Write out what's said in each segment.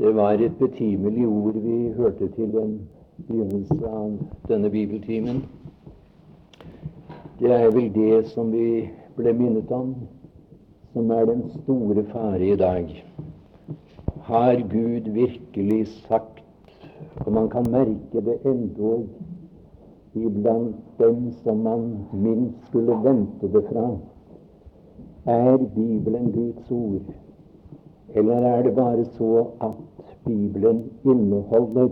Det var et betimelig ord vi hørte til den begynnelsen av denne bibeltimen. Det er vel det som vi ble minnet om, som er den store fare i dag. Har Gud virkelig sagt, og man kan merke det endog iblant dem som man minst skulle vente det fra, er Bibelen Guds ord? Eller er det bare så at Bibelen inneholder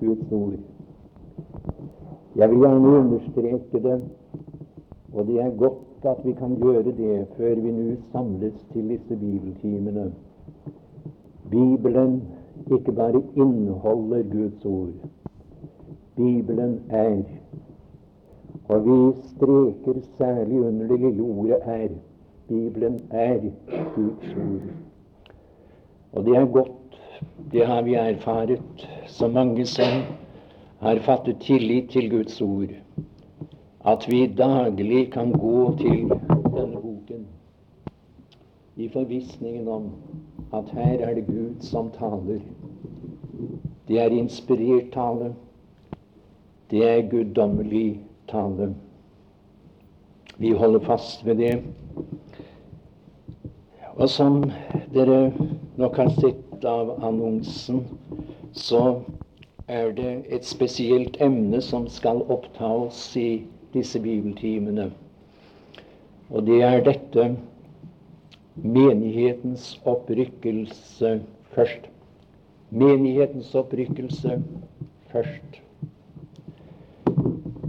Guds ord? Jeg vil gjerne understreke det, og det er godt at vi kan gjøre det før vi nå samles til disse bibeltimene. Bibelen ikke bare inneholder Guds ord. Bibelen er. Og vi streker særlig under det lille ordet 'er'. Bibelen er Guds ord. Og det er godt, det har vi erfaret, så mange som har fattet tillit til Guds ord, at vi daglig kan gå til denne boken i forvissningen om at her er det Gud som taler. Det er inspirert tale. Det er guddommelig tale. Vi holder fast ved det. Og som dere nok har sett av annonsen, så er det et spesielt emne som skal oppta oss i disse bibeltimene. Og det er dette menighetens opprykkelse først. Menighetens opprykkelse først.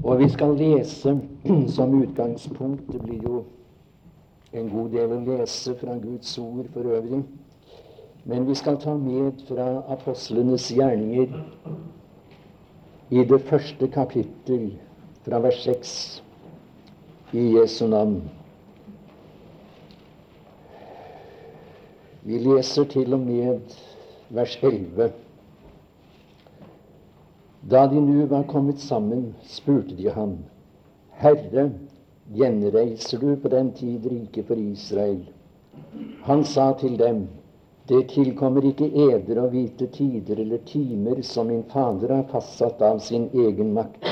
Og vi skal lese som utgangspunkt Det blir jo en god del å lese fra Guds ord for øvrig. Men vi skal ta med fra apostlenes gjerninger i det første kapittel, fra vers 6, i Jesu navn. Vi leser til og med vers 11. Da de nu var kommet sammen, spurte de ham, Herre, gjenreiser du på den tid riket for Israel? Han sa til dem, det tilkommer ikke eder å vite tider eller timer som min Fader har fastsatt av sin egen makt.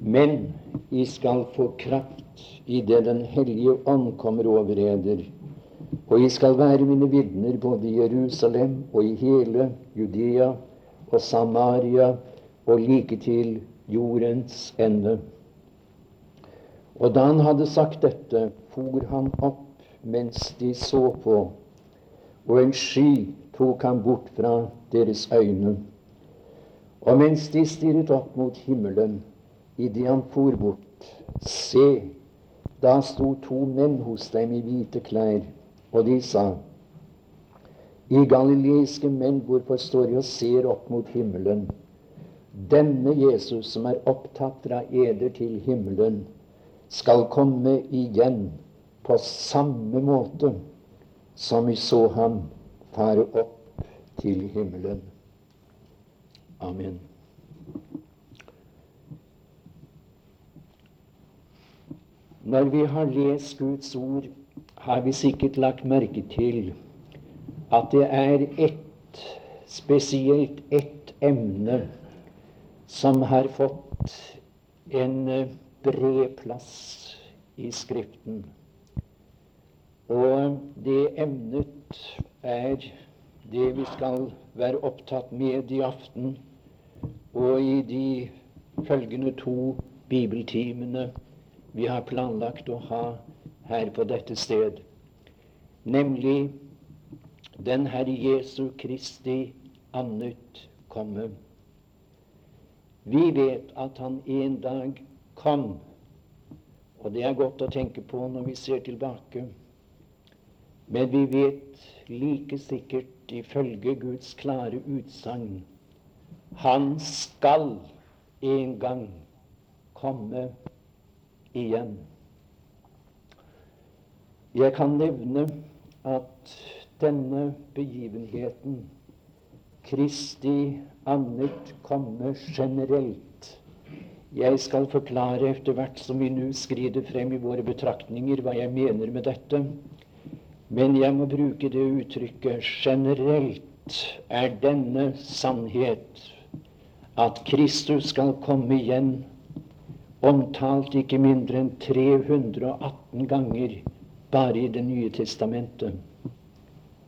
Men I skal få kraft i det Den hellige ånd kommer over eder. Og I skal være mine vitner både i Jerusalem og i hele Judea og Samaria og like til jordens ende. Og da han hadde sagt dette, for han opp mens de så på og en sky tok ham bort fra deres øyne. Og mens de stirret opp mot himmelen idet han for bort, se, da sto to menn hos dem i hvite klær, og de sa:" I galileiske menn, hvorfor står de og ser opp mot himmelen? Denne Jesus som er opptatt fra eder til himmelen, skal komme igjen på samme måte som vi så ham fare opp til himmelen. Amen. Når vi har lest Guds ord, har vi sikkert lagt merke til at det er ett, spesielt ett emne som har fått en bred plass i Skriften. Og det emnet er det vi skal være opptatt med i aften og i de følgende to bibeltimene vi har planlagt å ha her på dette sted, nemlig den Herre Jesu Kristi annet komme. Vi vet at Han en dag kom, og det er godt å tenke på når vi ser tilbake. Men vi vet like sikkert ifølge Guds klare utsagn han skal en gang komme igjen. Jeg kan nevne at denne begivenheten, Kristi annet komme generelt Jeg skal forklare etter hvert som vi nå skrider frem i våre betraktninger, hva jeg mener med dette. Men jeg må bruke det uttrykket generelt er denne sannhet, at Kristus skal komme igjen, omtalt ikke mindre enn 318 ganger bare i Det nye testamentet.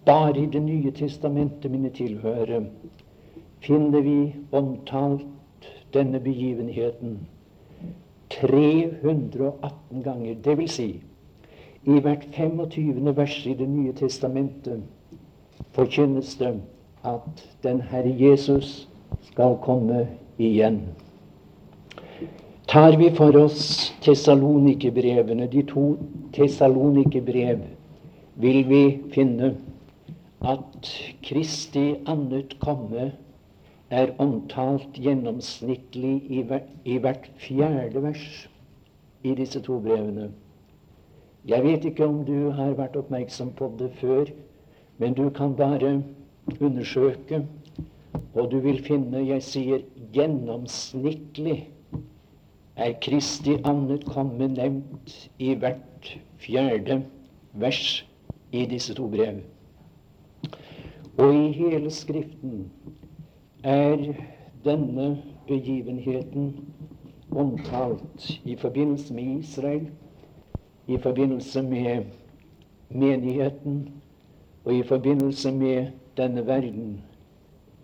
Bare i Det nye testamentet, mine tilhørere, finner vi omtalt denne begivenheten 318 ganger. Det vil si, i hvert 25. vers i Det nye testamentet forkynnes det at den Herre Jesus skal komme igjen. Tar vi for oss Tessalonikerbrevene, de to Tessalonikerbrev, vil vi finne at Kristi annet komme er omtalt gjennomsnittlig i, hvert fjerde vers i disse to brevene. Jeg vet ikke om du har vært oppmerksom på det før, men du kan bare undersøke, og du vil finne Jeg sier gjennomsnittlig er Kristi annet komme nevnt i hvert fjerde vers i disse to brev. Og i hele Skriften er denne begivenheten omtalt i forbindelse med Israel i forbindelse med menigheten og i forbindelse med denne verden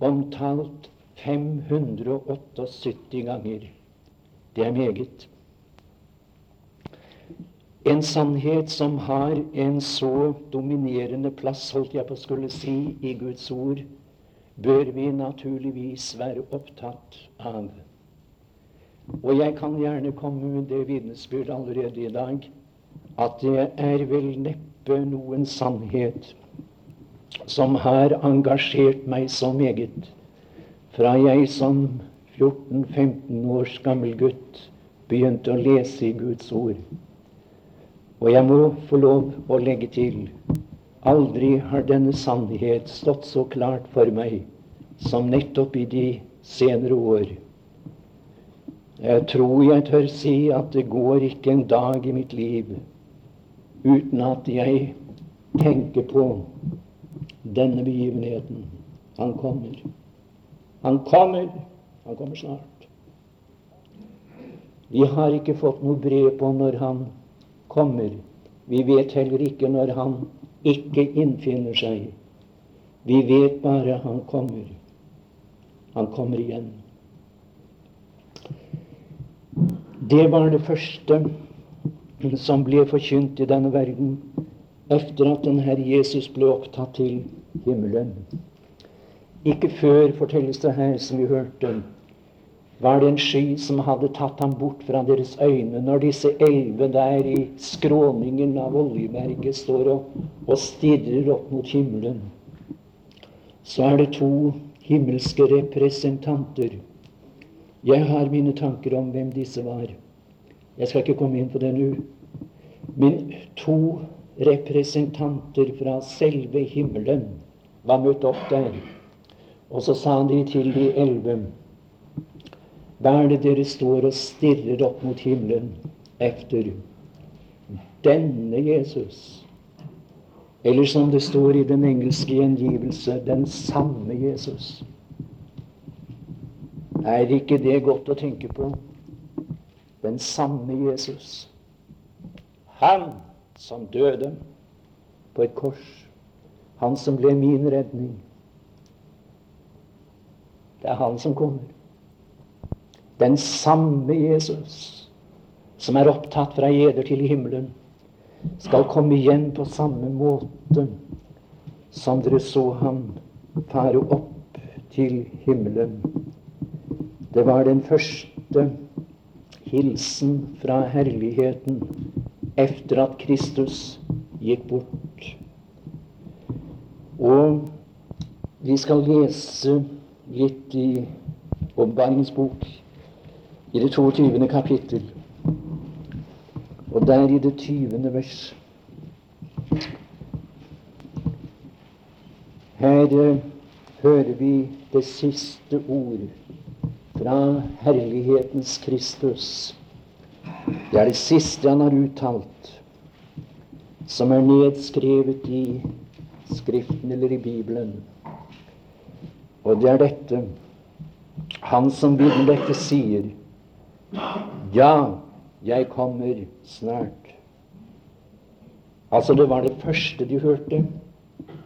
omtalt 578 ganger. Det er meget. En sannhet som har en så dominerende plass, holdt jeg på å skulle si, i Guds ord, bør vi naturligvis være opptatt av. Og jeg kan gjerne komme med det vitnesbyrd allerede i dag at det er vel neppe noen sannhet som har engasjert meg så meget fra jeg som 14-15 års gammel gutt begynte å lese i Guds ord. Og jeg må få lov å legge til aldri har denne sannhet stått så klart for meg som nettopp i de senere år. Jeg tror jeg tør si at det går ikke en dag i mitt liv uten at jeg tenker på denne begivenheten. Han kommer. Han kommer. Han kommer snart. Vi har ikke fått noe brev på når han kommer. Vi vet heller ikke når han ikke innfinner seg. Vi vet bare han kommer. Han kommer igjen. Det var det første som ble forkynt i denne verden etter at den Herre Jesus ble opptatt til himmelen. Ikke før, fortelles det her, som vi hørte, var det en sky som hadde tatt ham bort fra deres øyne. Når disse elleve der i skråningen av Oljeberget står og, og stirrer opp mot himmelen, så er det to himmelske representanter. Jeg har mine tanker om hvem disse var. Jeg skal ikke komme inn på det nå. Men to representanter fra selve himmelen var møtt opp der. Og så sa de til de elleve Hva er det dere står og stirrer opp mot himmelen efter? Denne Jesus. Eller som det står i den engelske gjengivelse den samme Jesus. Er ikke det godt å tenke på? Den samme Jesus. Han som døde på et kors. Han som ble min redning. Det er han som kommer. Den samme Jesus som er opptatt fra eder til himmelen, skal komme igjen på samme måte som dere så ham fare opp til himmelen. Det var den første hilsen fra herligheten efter at Kristus gikk bort. Og vi skal lese litt i Oppgangens bok, i det 22. kapittel, og der i det 20. vers. Her hører vi det siste ord fra herlighetens Kristus det er det siste han har uttalt, som er nedskrevet i Skriften eller i Bibelen. Og det er dette Han som vil dette, sier Ja, jeg kommer snart. Altså, det var det første de hørte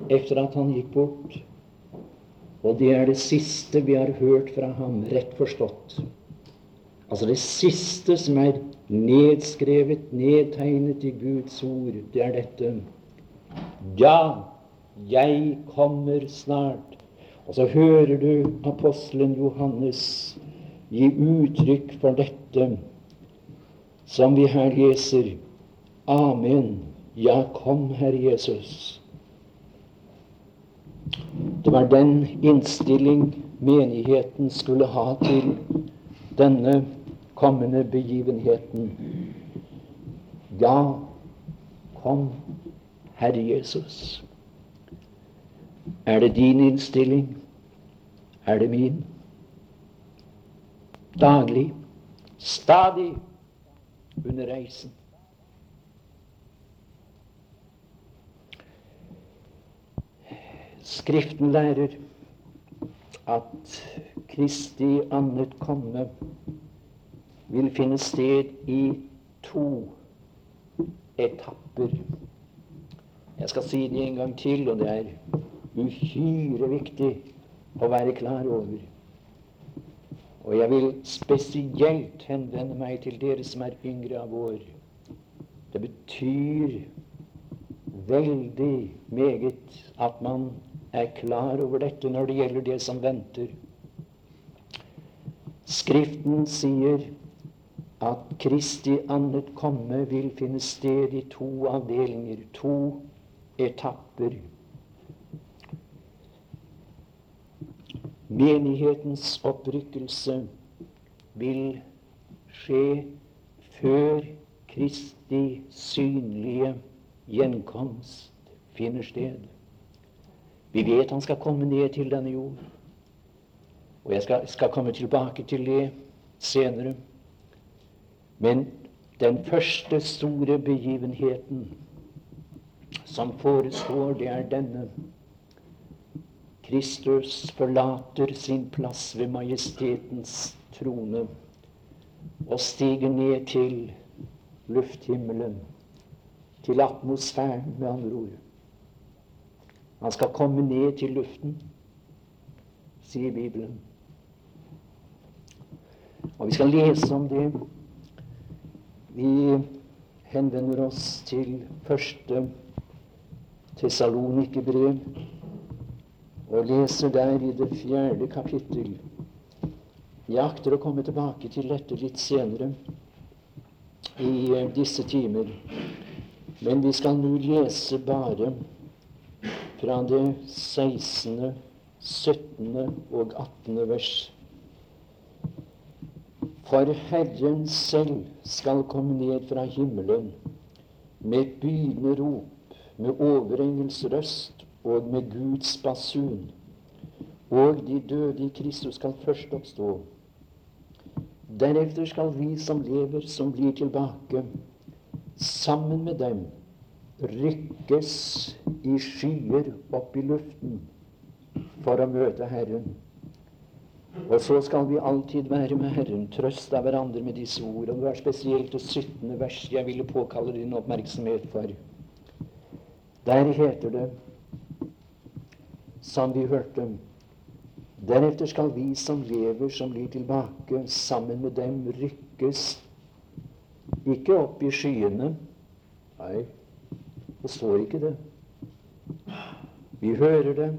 etter at han gikk bort. Og det er det siste vi har hørt fra ham, rett forstått. Altså det siste som er nedskrevet, nedtegnet i Guds ord, det er dette. Ja, jeg kommer snart. Og så hører du apostelen Johannes gi uttrykk for dette, som vi her leser. Amen. Ja, kom, Herre Jesus. Det var den innstilling menigheten skulle ha til denne kommende begivenheten. Ja, kom, Herre Jesus. Er det din innstilling? Er det min? Daglig, stadig under reisen. Skriften lærer at Kristi annet komme vil finne sted i to etapper. Jeg skal si det en gang til, og det er uhyre viktig å være klar over. Og jeg vil spesielt henvende meg til dere som er yngre av år. Det betyr veldig meget at man er klar over dette når det gjelder det som venter. Skriften sier at Kristi annet komme vil finne sted i to avdelinger, to etapper. Menighetens opprykkelse vil skje før Kristi synlige gjenkomst finner sted. Vi vet han skal komme ned til denne jord. Og jeg skal, skal komme tilbake til det senere. Men den første store begivenheten som forestår, det er denne. Kristus forlater sin plass ved majestetens trone og stiger ned til lufthimmelen, til atmosfæren, med andre ord. Han skal komme ned til luften, sier Bibelen. Og vi skal lese om det. Vi henvender oss til første Tessalonikerbrev og leser der i det fjerde kapittel. Jeg akter å komme tilbake til dette litt senere i disse timer. Men vi skal nå lese bare fra det 16., 17. og 18. vers. For Herren selv skal komme ned fra himmelen med et begynnende rop, med overengels røst og med Guds basun. Og de døde i Kristus skal først oppstå. Deretter skal vi som lever, som blir tilbake, sammen med dem rykkes i skyer opp i luften for å møte Herren. Og så skal vi alltid være med Herren, trøste hverandre med disse ord. Og det var spesielt det 17. verset jeg ville påkalle din oppmerksomhet for. Der heter det, som vi hørte Deretter skal vi som lever, som blir tilbake, sammen med dem rykkes ikke opp i skyene. Nei, det står ikke det. Vi hører det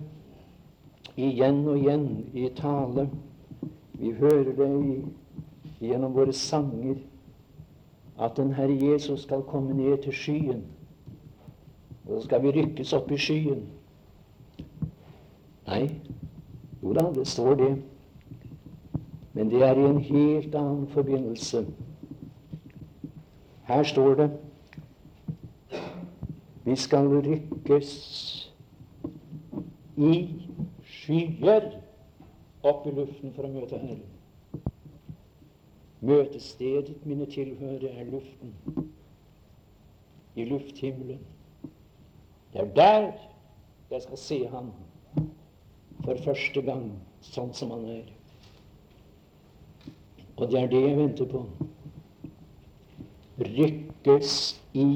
igjen og igjen i tale. Vi hører det i, gjennom våre sanger at den Herre Jesus skal komme ned til skyen. Og så skal vi rykkes opp i skyen. Nei, jo da, det står det. Men det er i en helt annen forbindelse. Her står det vi skal rykkes i skyer opp i luften for å møte Herren. Møtestedet mine tilhører, er luften. I lufthimmelen. Det er der jeg skal se ham for første gang sånn som han er. Og det er det jeg venter på. Rykkes i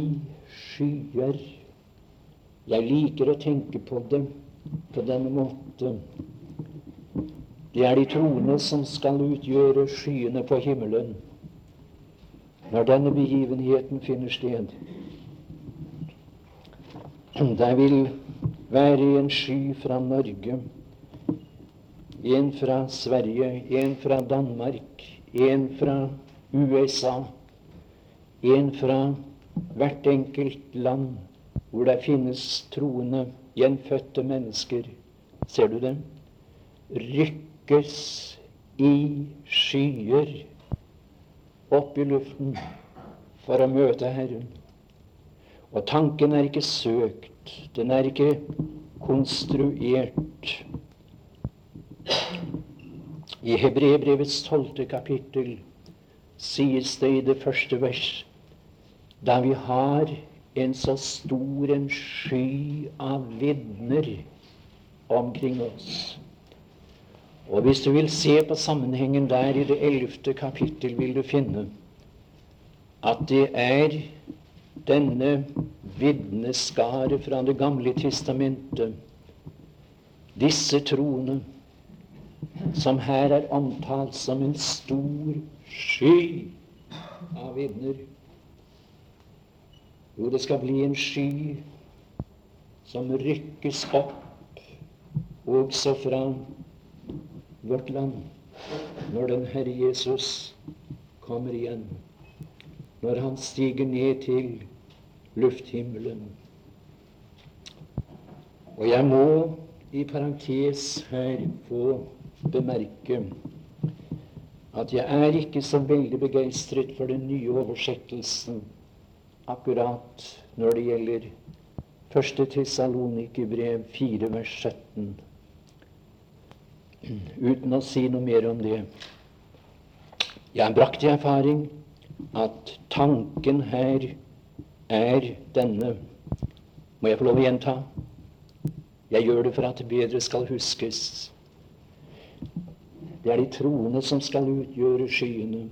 skyer. Jeg liker å tenke på det på denne måten. Det er de troende som skal utgjøre skyene på himmelen når denne begivenheten finner sted. Det vil være en sky fra Norge, en fra Sverige, en fra Danmark, en fra USA, en fra hvert enkelt land hvor det finnes troende, gjenfødte mennesker. Ser du dem? Rykkes i skyer opp i luften for å møte Herren. Og tanken er ikke søkt, den er ikke konstruert. I Hebrebrevets tolvte kapittel sies det i det første vers da vi har en så stor en sky av vitner omkring oss. Og hvis du vil se på sammenhengen der i det ellevte kapittel, vil du finne at det er denne vitneskare fra Det gamle testamentet, disse troende, som her er omtalt som en stor sky av vitner. Jo, det skal bli en sky som rykkes opp også fra vårt land når den Herre Jesus kommer igjen når han stiger ned til lufthimmelen. Og jeg må i parentes her få bemerke at jeg er ikke så veldig begeistret for den nye oversettelsen akkurat når det gjelder første Tessalonikerbrev 4, vers 17. Uten å si noe mer om det. Jeg har brakt i erfaring at tanken her er denne. Må jeg få lov å gjenta? Jeg gjør det for at det bedre skal huskes. Det er de troende som skal utgjøre skyene.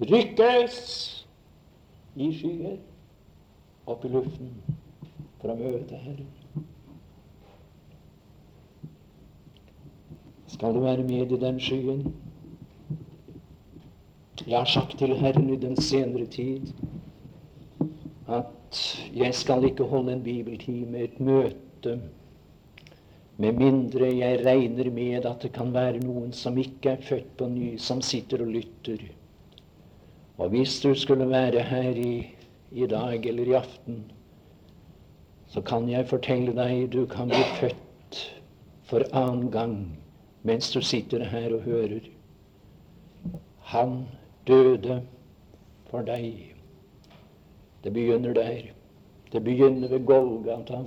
Rykkes i skyer opp i luften for å møte Herren. Skal du være med i den skyen? Jeg har sagt til Herren i den senere tid at jeg skal ikke holde en bibeltime, et møte, med mindre jeg regner med at det kan være noen som ikke er født på ny, som sitter og lytter. Og hvis du skulle være her i, i dag eller i aften, så kan jeg fortelle deg du kan bli født for annen gang mens du sitter her og hører. Han døde for deg. Det begynner der. Det begynner ved Golgata.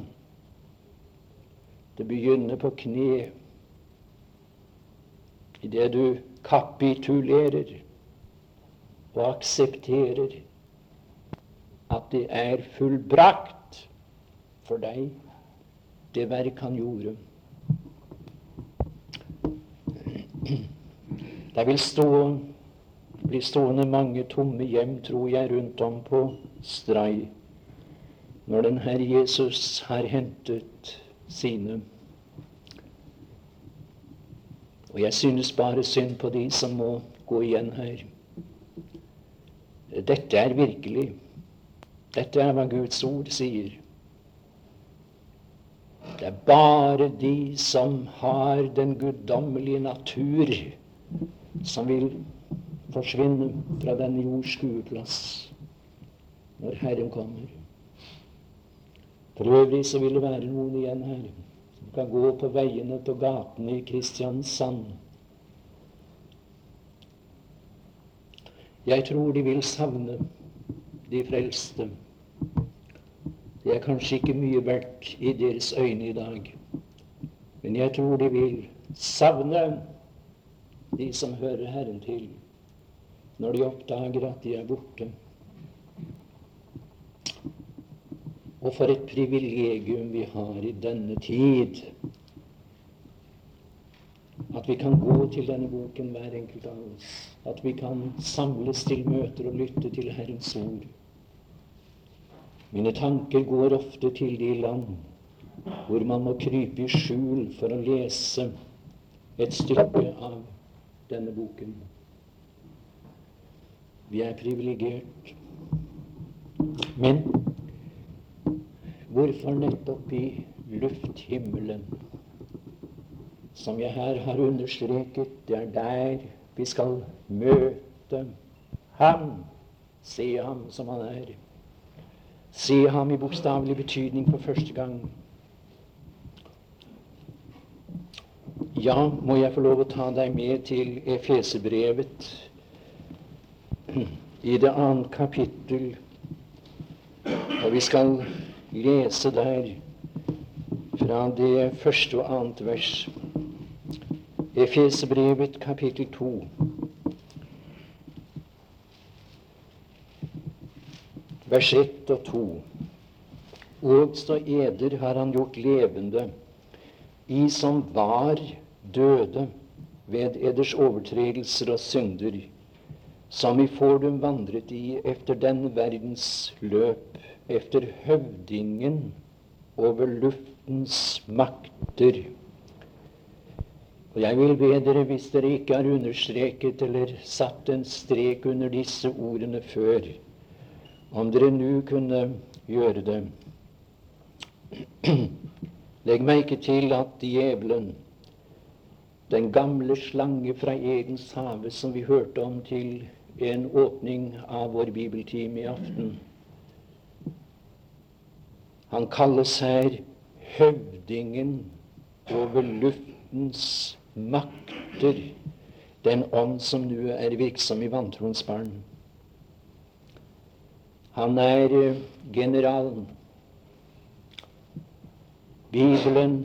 Det begynner på kne. Idet du kapitulerer og aksepterer at det er fullbrakt for deg, det verk han gjorde. Det vil stå bli stående mange tomme hjem, tror jeg, rundt om på Stray når den Herre Jesus har hentet sine. Og jeg synes bare synd på de som må gå igjen her. Dette er virkelig. Dette er hva Guds ord sier. Det er bare de som har den guddommelige natur, som vil forsvinne fra denne jords skueplass når Herren kommer. For øvrig så vil det være noen igjen her som kan gå på veiene på gatene i Kristiansand. Jeg tror de vil savne de frelste. Det er kanskje ikke mye verdt i deres øyne i dag, men jeg tror de vil savne de som hører Herren til når de oppdager at de er borte. Og for et privilegium vi har i denne tid. At vi kan gå til denne boken, hver enkelt av oss. At vi kan samles til møter og lytte til Herrens ord. Mine tanker går ofte til de land hvor man må krype i skjul for å lese et stykke av denne boken. Vi er privilegert. Men hvorfor nettopp i lufthimmelen? Som jeg her har understreket, det er der vi skal møte ham, se ham som han er. Se ham i bokstavelig betydning for første gang. Ja, må jeg få lov å ta deg med til Efesebrevet i det annet kapittel. Og vi skal lese der fra det første og annet vers. Efesebrevet kapittel 2. Vers 1 og 2. Også eder har han gjort levende, i som var døde ved eders overtredelser og synder, som i fordum vandret i efter den verdens løp, efter høvdingen over luftens makter. Og jeg vil be dere, hvis dere ikke har understreket eller satt en strek under disse ordene før, om dere nå kunne gjøre det. Legg merke til at djevelen den gamle slange fra Edens hage som vi hørte om til en åpning av vår bibeltime i aften. Han kalles her høvdingen over luftens makter, den ånd som nå er virksom i vantroens barn. Han er eh, generalen. Bibelen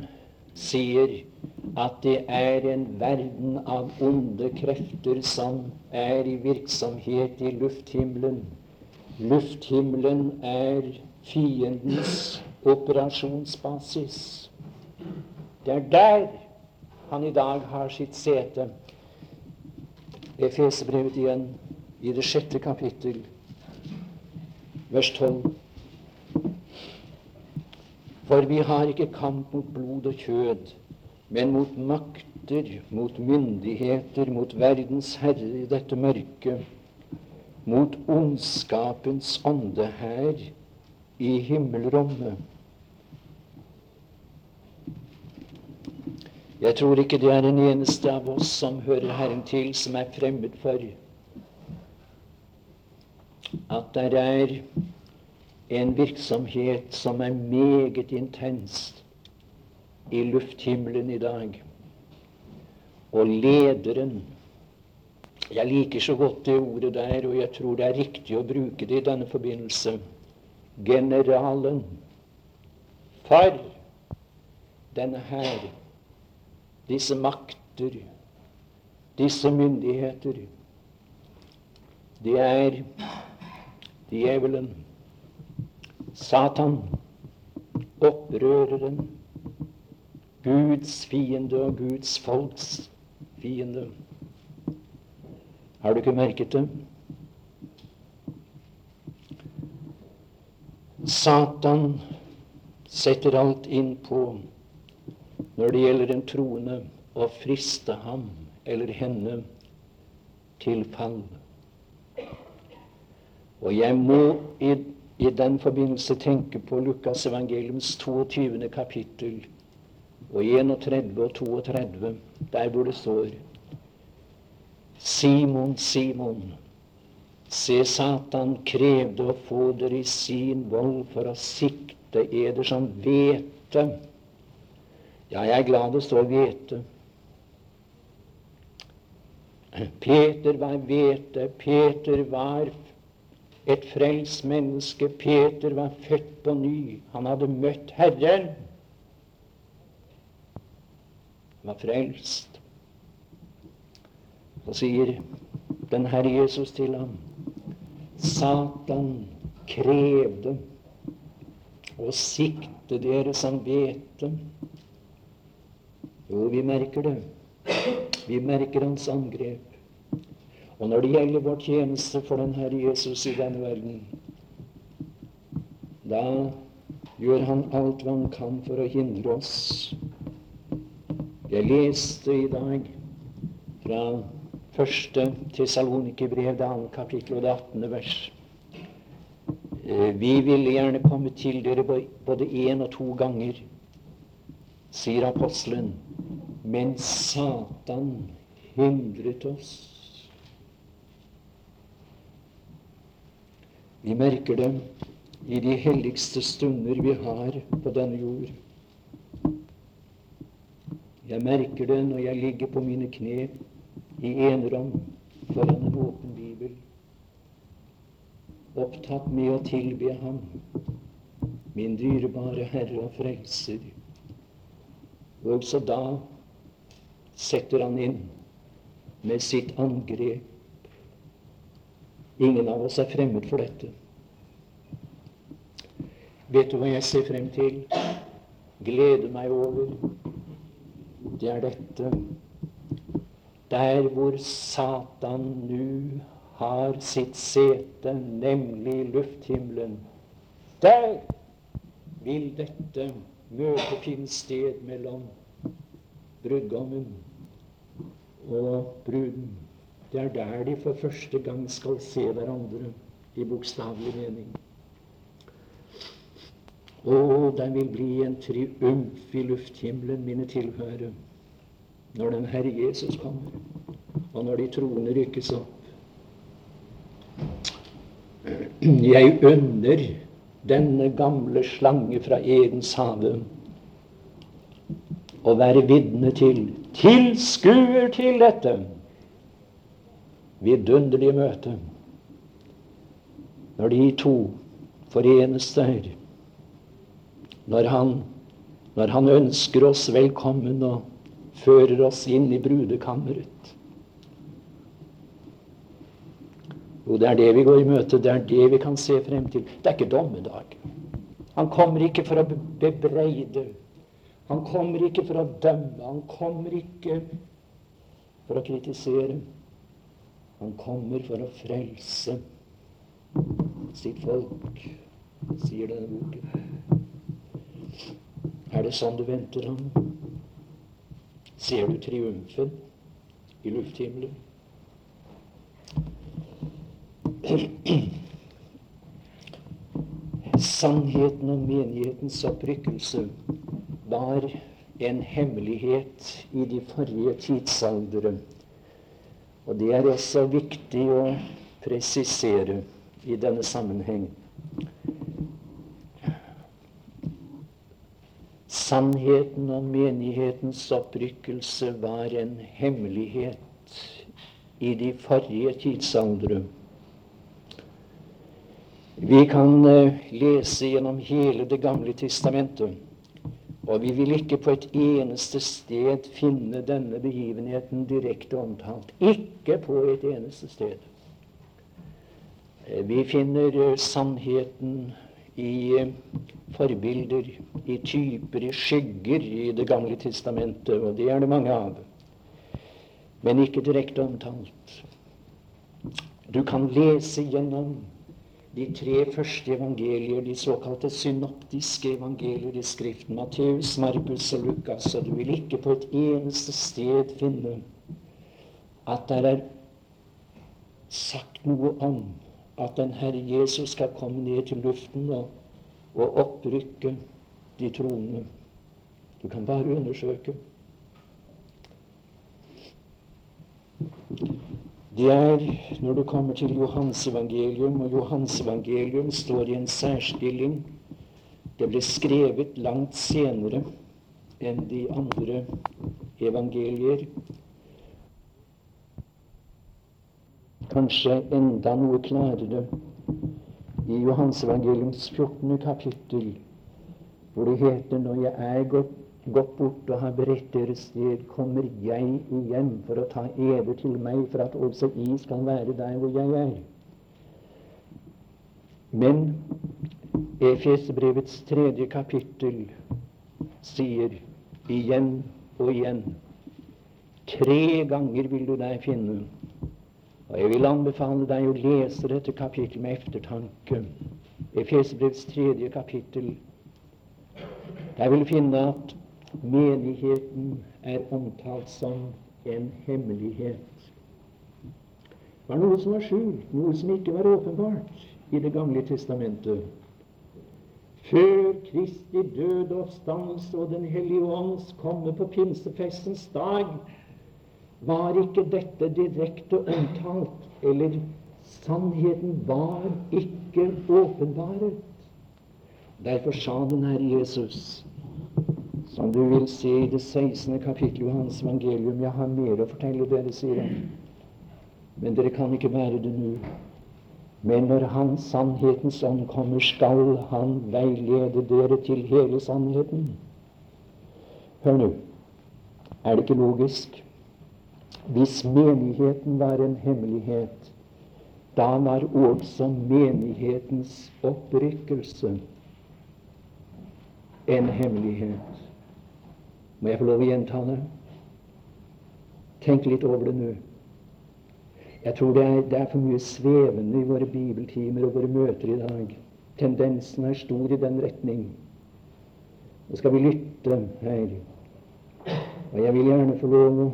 sier at det er en verden av onde krefter som er i virksomhet i lufthimmelen. Lufthimmelen er fiendens operasjonsbasis. Det er der han i dag har sitt sete. Efesebrevet igjen, i det sjette kapittel, vers 12. For vi har ikke kamp mot blod og kjød, men mot makter, mot myndigheter, mot verdens herre i dette mørket, mot ondskapens ånde her i himmelrommet. Jeg tror ikke det er en eneste av oss som hører Herren til, som er fremmed for at det er en virksomhet som er meget intenst i lufthimmelen i dag. Og lederen Jeg liker så godt det ordet der, og jeg tror det er riktig å bruke det i denne forbindelse. Generalen for denne her, disse makter, disse myndigheter, det er djevelen, Satan, opprøreren, Guds fiende og Guds folks fiende. Har du ikke merket det? Satan setter alt inn på når det gjelder en troende, å friste ham eller henne til fall. Og jeg må i, i den forbindelse tenke på Lukas evangeliums 22. kapittel og 31 og 32, der hvor det står Simon, Simon, se Satan krevde å få dere i sin vold for å sikte eder som hvete. Ja, jeg er glad det står hvete. Peter var hvete. Peter var et frelst menneske. Peter var født på ny. Han hadde møtt Herren Han var frelst. Så sier den Herre Jesus til ham Satan krevde å sikte dere som hvete. Jo, vi merker det. Vi merker hans angrep. Og når det gjelder vår tjeneste for den Herre Jesus i denne verden, da gjør han alt hva han kan for å hindre oss. Jeg leste i dag fra første Tessalonikerbrev, det andre kapittel og det attende vers. Eh, vi ville gjerne komme til dere både én og to ganger, sier apostelen, men Satan hindret oss. Vi merker det i de helligste stunder vi har på denne jord. Jeg merker det når jeg ligger på mine kne i enerom foran en åpen bibel, opptatt med å tilbe Ham, min dyrebare Herre og Frelser. Og så da setter Han inn med sitt angrep. Ingen av oss er fremmed for dette. Vet du hva jeg ser frem til? Gleder meg over. Det er dette. Der hvor Satan nå har sitt sete, nemlig lufthimmelen, der vil dette møte finne sted mellom brudgommen og bruden. Det er der de for første gang skal se hverandre i bokstavelig mening. Å, den vil bli en triumf i lufthimmelen, mine tilhørere, når den Herre Jesus kommer, og når de troende rykkes opp. Jeg unner denne gamle slange fra Edens hage å være vitne til, tilskuer til dette vidunderlige møtet, når de to forenes der når han, når han ønsker oss velkommen og fører oss inn i brudekammeret. Jo, det er det vi går i møte. Det er det vi kan se frem til. Det er ikke dommedag. Han kommer ikke for å bebreide. Han kommer ikke for å dømme. Han kommer ikke for å kritisere. Han kommer for å frelse sitt folk, sier denne boken. Er det sånn du venter ham? Ser du triumfen i lufthimmelen? Sannheten om menighetens opprykkelse var en hemmelighet i de forrige tidsaldere. Og det er også viktig å presisere i denne sammenheng. Sannheten om menighetens opprykkelse var en hemmelighet i de forrige tidsaldre. Vi kan eh, lese gjennom hele Det gamle testamentet, og vi vil ikke på et eneste sted finne denne begivenheten direkte omtalt. Ikke på et eneste sted. Vi finner eh, sannheten i eh, forbilder, i typer, i skygger i Det gamle testamentet, og det er det mange av. Men ikke direkte omtalt. Du kan lese gjennom de tre første evangelier, de såkalte synoptiske evangelier i Skriften, Matteus, Markus og Lukas, og du vil ikke på et eneste sted finne at det er sagt noe om at den Herre Jesus skal komme ned til luften og, og opprykke de troende. Du kan bare undersøke. Det er når du kommer til Johans evangelium, og Johans evangelium står i en særstilling. Det ble skrevet langt senere enn de andre evangelier. kanskje enda noe klarere i Johansevangeliums 14. kapittel, hvor det heter når jeg er gått, gått bort og har beredt deres sted, kommer jeg igjen for å ta eder til meg, for at også I skal være der hvor jeg er. Men Efesebrevets tredje kapittel sier igjen og igjen Tre ganger vil du deg finne. Og jeg vil anbefale deg å lese dette kapittel med eftertanke. Efeserbrevs tredje kapittel. Der vil finne at menigheten er omtalt som en hemmelighet. Det var noe som var skjult, noe som ikke var åpenbart i Det gamle testamentet. Før Kristi død og oppstandelse og Den hellige ånds komme på pinsefestens dag, var ikke dette direkte omtalt, eller sannheten var ikke åpenbaret. Derfor sa den Herre Jesus, som du vil se i det 16. kapittel i Hans evangelium Jeg har mer å fortelle dere, sier han, men dere kan ikke være det nå. Men når Han, sannhetens ånd, kommer, skal Han veilede dere til hele sannheten. Hør nå, er det ikke logisk? Hvis menigheten var en hemmelighet, da var også menighetens opprykkelse en hemmelighet. Må jeg få lov å gjenta det? Tenk litt over det nå. Jeg tror det er, det er, for mye svevende i våre bibeltimer og våre møter i dag. Tendensen er stor i den retning. Nå skal vi lytte her. Og jeg vil gjerne få lov å,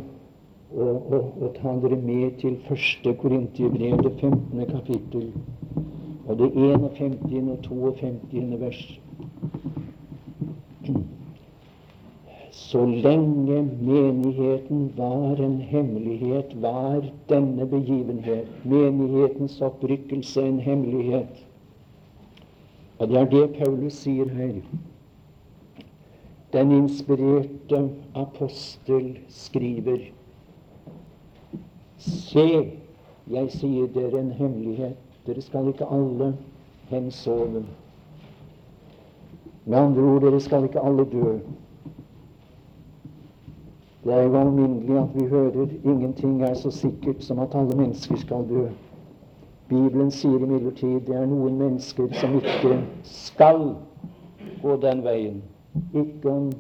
å, å, å ta dere med til første Korintiebrev, det 15. kapittel, og det 51. og 52. vers. Så lenge menigheten var en hemmelighet, var denne begivenhet, menighetens opprykkelse, en hemmelighet. Og det er det Paulus sier her. Den inspirerte apostel skriver Se, jeg sier dere en hemmelighet. Dere skal ikke alle hensove. Med andre ord, dere skal ikke alle dø. Det er jo alminnelig at vi hører ingenting er så sikkert som at alle mennesker skal dø. Bibelen sier imidlertid det er noen mennesker som ikke skal gå den veien. Ikke om,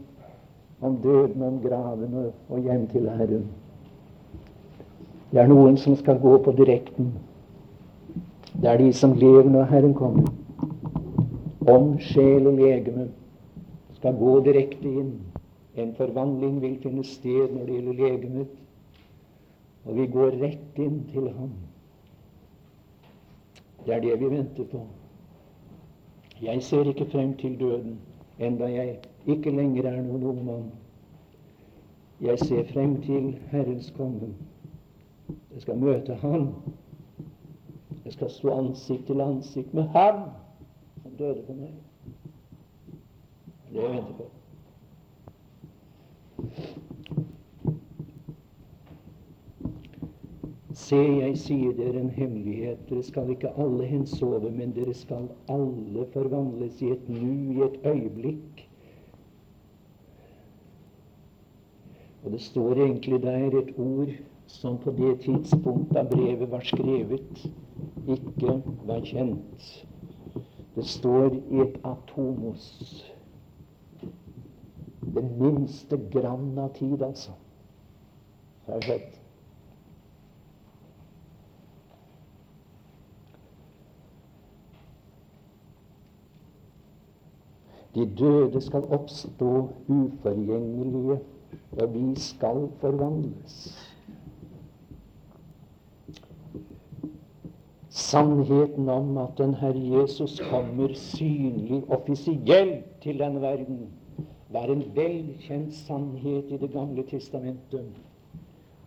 om døden, om graven og, hjem til Herren. Det er noen som skal gå på direkten. Det er de som lever når Herren kommer. Om sjel og legeme skal gå direkte inn en forvandling vil finne sted når det gjelder legemet, og vi går rett inn til ham. Det er det vi venter på. Jeg ser ikke frem til døden, enda jeg ikke lenger er noen ung mann. Jeg ser frem til Herrens komme. Jeg skal møte Ham. Jeg skal stå ansikt til ansikt med Ham som døde for meg. Det er det jeg venter på. Se, jeg sier dere en hemmelighet. Dere skal ikke alle hensove, men dere skal alle forvandles i et nu, i et øyeblikk. Og det står egentlig der et ord som på det tidspunkt da brevet var skrevet, ikke var kjent. Det står i et atomos det minste grann av tid, altså. Har skjedd. De døde skal oppstå uforgjengelige, og vi skal forvandles. Sannheten om at den Herre Jesus kommer synlig, offisielt til denne verden, var en velkjent sannhet i Det gamle testamentet.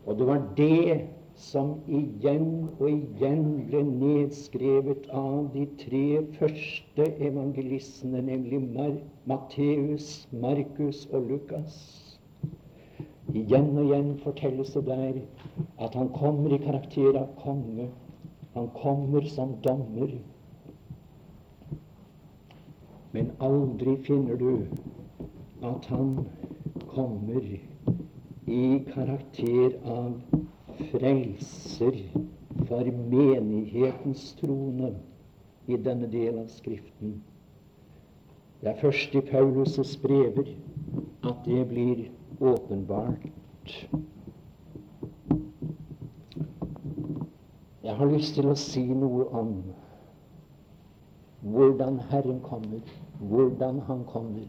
Og det var det som igjen og igjen ble nedskrevet av de tre første evangelistene, nemlig Matteus, Markus og Lukas. Igjen og igjen fortelles det der at han kommer i karakter av konge. Han kommer som dommer. Men aldri finner du at han kommer i karakter av frelser for menighetens trone i denne del av Skriften. Det er først i Paulus' brever at det blir åpenbart. Jeg har lyst til å si noe om hvordan Herren kommer, hvordan Han kommer.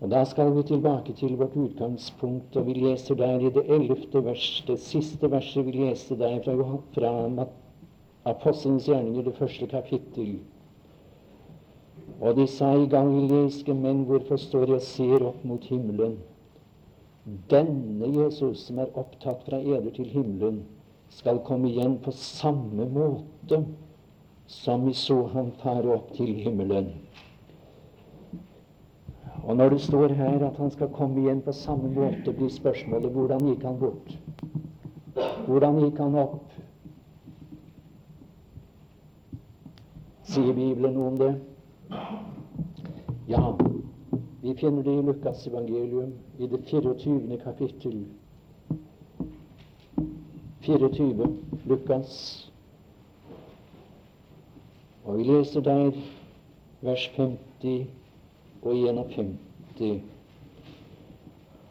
Og Da skal vi tilbake til vårt utgangspunkt, og vi leser der i det ellevte vers, det siste verset vi leste der fra, fra Apostelens gjerninger, det første kapittel. Og de sa i galileiske menn, hvorfor står jeg og ser opp mot himmelen? Denne Jesus som er opptatt fra eder til himmelen, skal komme igjen på samme måte som vi så han fare opp til himmelen. Og når det står her at han skal komme igjen på samme måte, blir spørsmålet hvordan gikk han bort? Hvordan gikk han opp? Sier Bibelen noe om det? Ja, vi finner det i Lukas evangelium, i det 24. kapittel. 24, Lukas. Og vi leser der vers 50 og 51.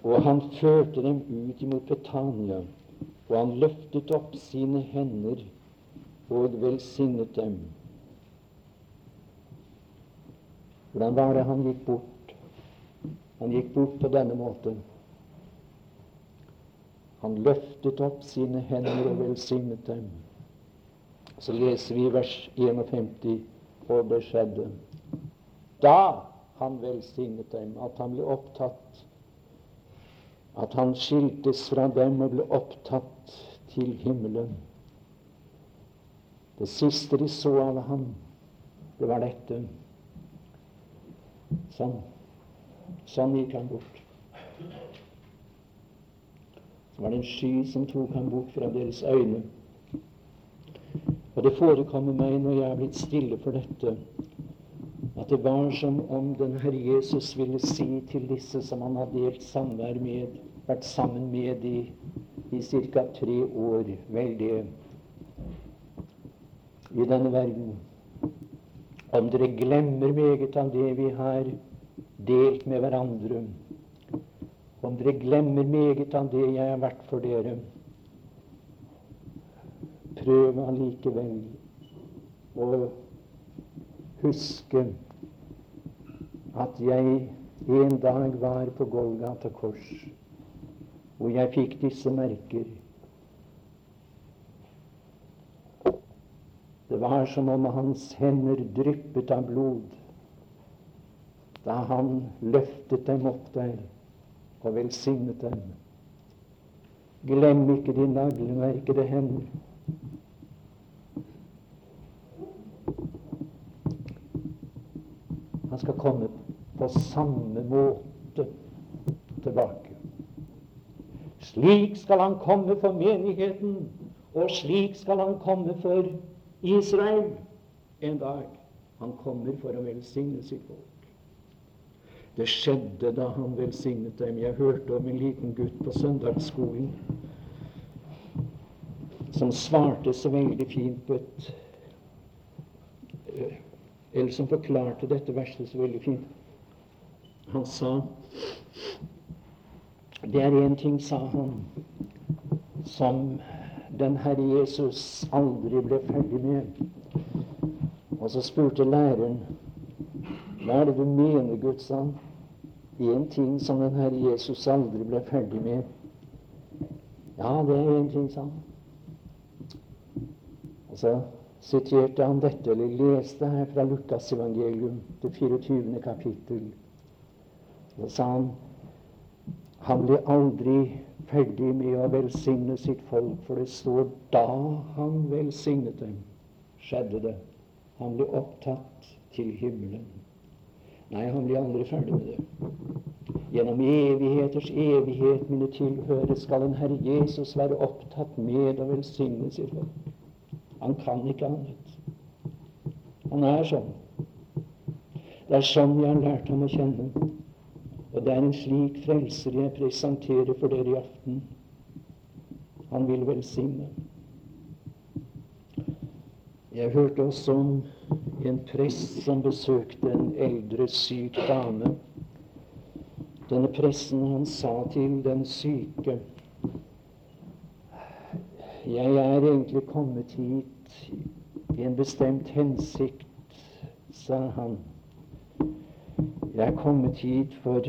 Og han førte dem ut imot Betania, og han løftet opp sine hender og velsignet dem. Hvordan var det han gikk bort? Han gikk bort på denne måten. Han løftet opp sine hender og velsignet dem. Så leser vi vers 51, og det skjedde. Da han velsignet dem, at han ble opptatt At han skiltes fra dem og ble opptatt til himmelen. Det siste de så av ham, det var dette. Sånn. Sånn gikk han bort. Så var det en sky som tok ham bort fra deres øyne. Og det forekommer meg når jeg er blitt stille for dette, at det var som om den Herre Jesus ville si til disse som han hadde delt samvær med, vært sammen med i, i ca. tre år, vel det, i denne verden om dere glemmer meget av det vi har delt med hverandre, om dere glemmer meget av det jeg har vært for dere, prøv allikevel å huske at jeg en dag var på Golgata kors, hvor jeg fikk disse merker Det var som om hans hender dryppet av blod da han løftet dem opp der og velsignet dem. Glem ikke de naglemerkede hender. Han skal komme på samme måte tilbake. Slik skal han komme for menigheten, og slik skal han komme for Israel en dag. Han kommer for å velsigne sitt folk. Det skjedde da han velsignet dem. Jeg hørte om en liten gutt på søndagsskolen som svarte så veldig fint på et eh, Eller som forklarte dette verset så veldig fint. Han sa Det er én ting, sa han, som den Herre Jesus aldri ble ferdig med. Og så spurte læreren hva er det du mener, Gud?' sa han. Én ting som den Herre Jesus aldri ble ferdig med. Ja, det er én ting, sa han. Og så siterte han dette, eller leste her fra Lukas evangelium, det 24. kapittel. Så sa han han ble aldri ferdig med å velsigne sitt folk, for det står da han velsignet dem, skjedde det. Han ble opptatt til himmelen. Nei, han blir aldri ferdig med det. Gjennom evigheters evighet, mine tilhørere, skal en Herre Jesus være opptatt med å velsigne sitt folk. Han kan ikke annet. Han er sånn. Det er sånn jeg har lært ham å kjenne. Og det er en slik frelser jeg presenterer for dere i aften. Han vil velsigne. Jeg hørte også om en prest som besøkte en eldre, syk dame. Denne presten han sa til den syke Jeg er egentlig kommet hit i en bestemt hensikt, sa han. Jeg er kommet hit for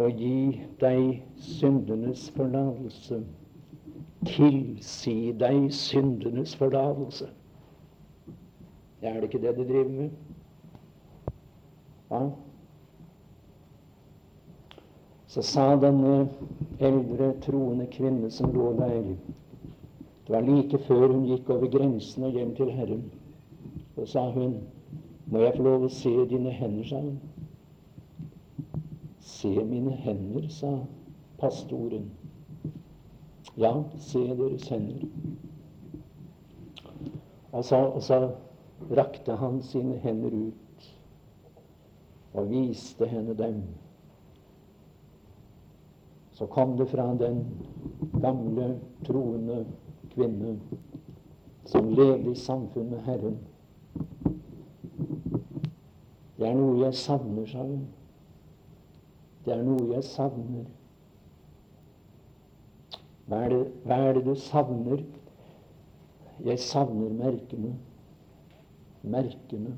å gi deg syndenes forlatelse. Tilsi deg syndenes forlatelse. Er det ikke det du driver med? Ja. Så sa denne eldre, troende kvinne som lå der Det var like før hun gikk over grensen og hjem til Herren. Så sa hun, 'Må jeg få lov å se dine hender', sa hun. 'Se mine hender', sa pastoren. Ja, se deres hender. Og så, og så rakte han sine hender ut og viste henne dem. Så kom det fra den gamle, troende kvinne som levde i samfunn med Herren. Det er noe jeg savner, sa hun. Det er noe jeg savner. Hva er det, hva er det du savner? Jeg savner merkene. Merkene.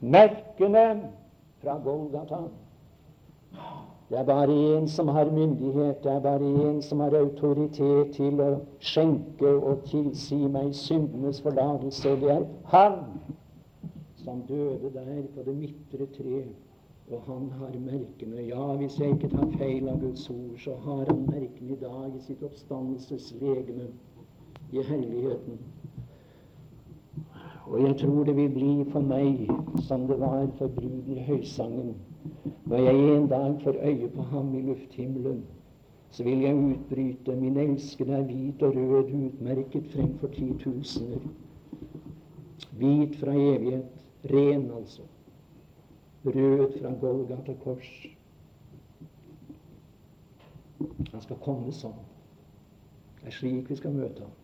Merkene fra Golgata. Det er bare én som har myndighet, det er bare én som har autoritet til å skjenke og tilsi meg syndenes forlatelse, det er Han som døde der på det midtre tre. Og han har merkene. Ja, hvis jeg ikke tar feil av Guds ord, så har han merkene i dag i sitt oppstandelseslegeme i herligheten. Og jeg tror det vil bli for meg som det var for bruden i høysangen. Når jeg en dag får øye på ham i lufthimmelen, så vil jeg utbryte Min elskede er hvit og rød, utmerket fremfor titusener. Hvit fra evighet. Ren, altså. Rød fra Golgata kors. Han skal komme sånn. Det er slik vi skal møte ham.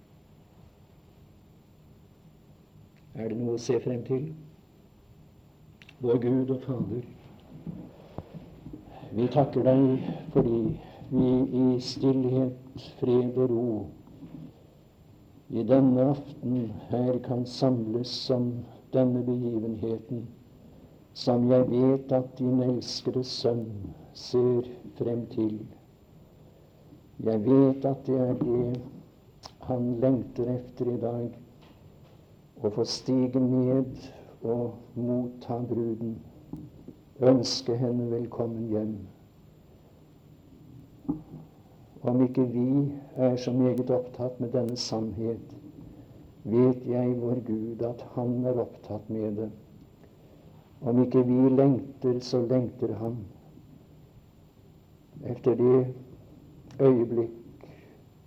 Er det noe å se frem til? Vår Gud og Fader, vi takker deg fordi vi i stillhet, fred og ro i denne aften her kan samles om denne begivenheten, som jeg vet at din elskede sønn ser frem til. Jeg vet at det er det han lengter efter i dag, å få stige ned og motta bruden ønske henne velkommen hjem. Om ikke vi er så meget opptatt med denne sannhet, vet jeg, vår Gud, at Han er opptatt med det. Om ikke vi lengter, så lengter Han. Efter det øyeblikk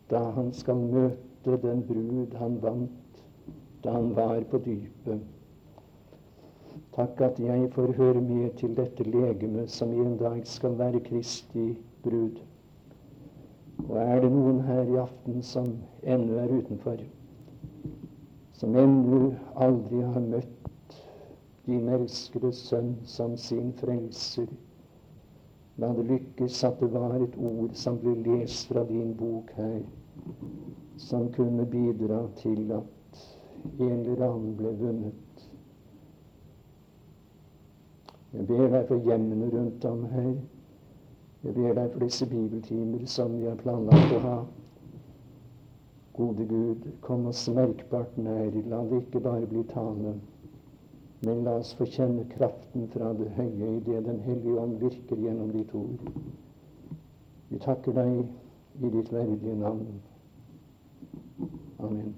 da Han skal møte den brud han vant da han var på dypet. Takk at jeg får høre med til dette legeme som i en dag skal være Kristi brud. Og er det noen her i aften som ennå er utenfor, som ennå aldri har møtt din elskede sønn som sin frelser, la det lykkes at det var et ord som ble lest fra din bok her, som kunne bidra til at en eller annen ble vunnet Jeg ber deg for hjemmene rundt om her. Jeg ber deg for disse bibeltimer som vi har planlagt å ha. Gode Gud, kom oss merkbart nær. La det ikke bare bli tale, men la oss få kjenne kraften fra det høye i det Den hellige ånd virker gjennom ditt ord. Vi takker deg i ditt verdige navn. Amen.